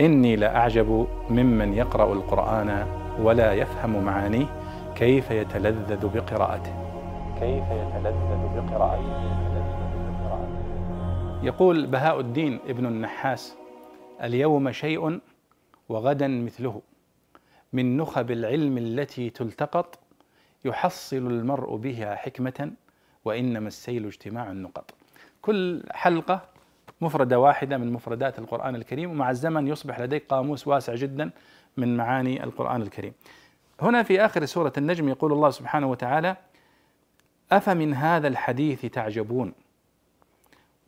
إني لأعجب ممن يقرأ القرآن ولا يفهم معانيه كيف يتلذذ بقراءته. كيف يتلذذ بقراءته. يقول بهاء الدين ابن النحاس اليوم شيء وغدا مثله. من نخب العلم التي تلتقط يحصل المرء بها حكمة وإنما السيل اجتماع النقط. كل حلقة مفردة واحدة من مفردات القرآن الكريم ومع الزمن يصبح لديك قاموس واسع جدا من معاني القرآن الكريم. هنا في آخر سورة النجم يقول الله سبحانه وتعالى أفمن هذا الحديث تعجبون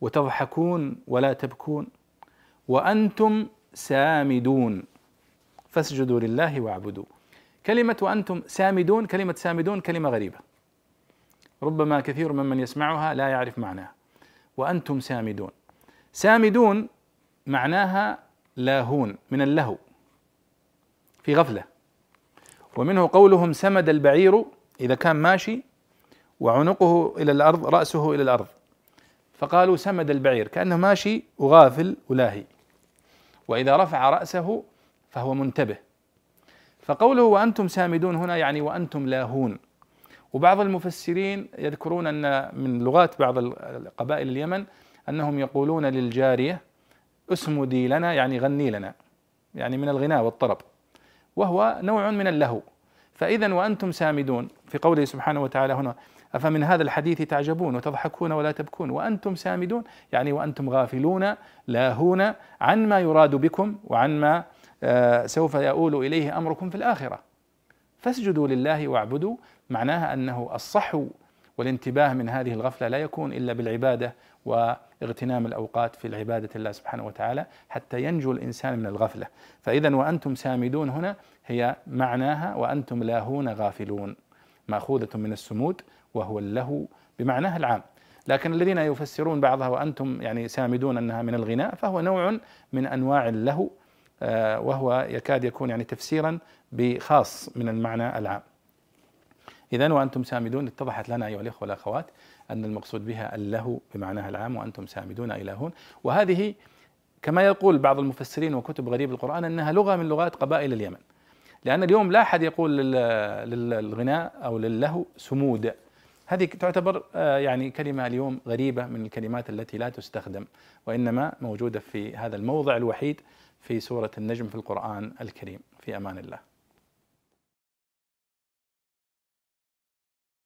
وتضحكون ولا تبكون وأنتم سامدون فاسجدوا لله واعبدوا كلمة وأنتم سامدون كلمة سامدون كلمة غريبة. ربما كثير ممن يسمعها لا يعرف معناها. وأنتم سامدون. سامدون معناها لاهون من اللهو في غفلة. ومنه قولهم سمد البعير إذا كان ماشي وعنقه إلى الأرض رأسه إلى الأرض. فقالوا سمد البعير كأنه ماشي وغافل ولاهي. وإذا رفع رأسه فهو منتبه. فقوله وأنتم سامدون هنا يعني وأنتم لاهون. وبعض المفسرين يذكرون أن من لغات بعض قبائل اليمن أنهم يقولون للجارية اسمدي لنا يعني غني لنا. يعني من الغناء والطرب. وهو نوع من اللهو. فإذا وأنتم سامدون. في قوله سبحانه وتعالى هنا أفمن هذا الحديث تعجبون وتضحكون ولا تبكون؟ وأنتم سامدون. يعني وأنتم غافلون لاهون عن ما يراد بكم وعن ما آه، سوف يؤول إليه أمركم في الآخرة. فاسجدوا لله واعبدوا. معناها أنه الصحو والانتباه من هذه الغفلة لا يكون إلا بالعبادة واغتنام الأوقات في العبادة الله سبحانه وتعالى حتى ينجو الإنسان من الغفلة. فإذا وأنتم سامدون هنا هي معناها وأنتم لاهون غافلون. مأخوذة من السمود وهو اللهو بمعناها العام. لكن الذين يفسرون بعضها وأنتم يعني سامدون أنها من الغناء فهو نوع من أنواع اللهو آه، وهو يكاد يكون يعني تفسيرا بخاص من المعنى العام. إذا وأنتم سامدون اتضحت لنا أيها الإخوة والأخوات أن المقصود بها اللهو بمعناها العام وأنتم سامدون إلهون. وهذه كما يقول بعض المفسرين وكتب غريب القرآن أنها لغة من لغات قبائل اليمن. لأن اليوم لا أحد يقول للغناء أو للهو سمود. هذه تعتبر آه، يعني كلمة اليوم غريبة من الكلمات التي لا تستخدم وإنما موجودة في هذا الموضع الوحيد في سورة النجم في القرآن الكريم. في أمان الله.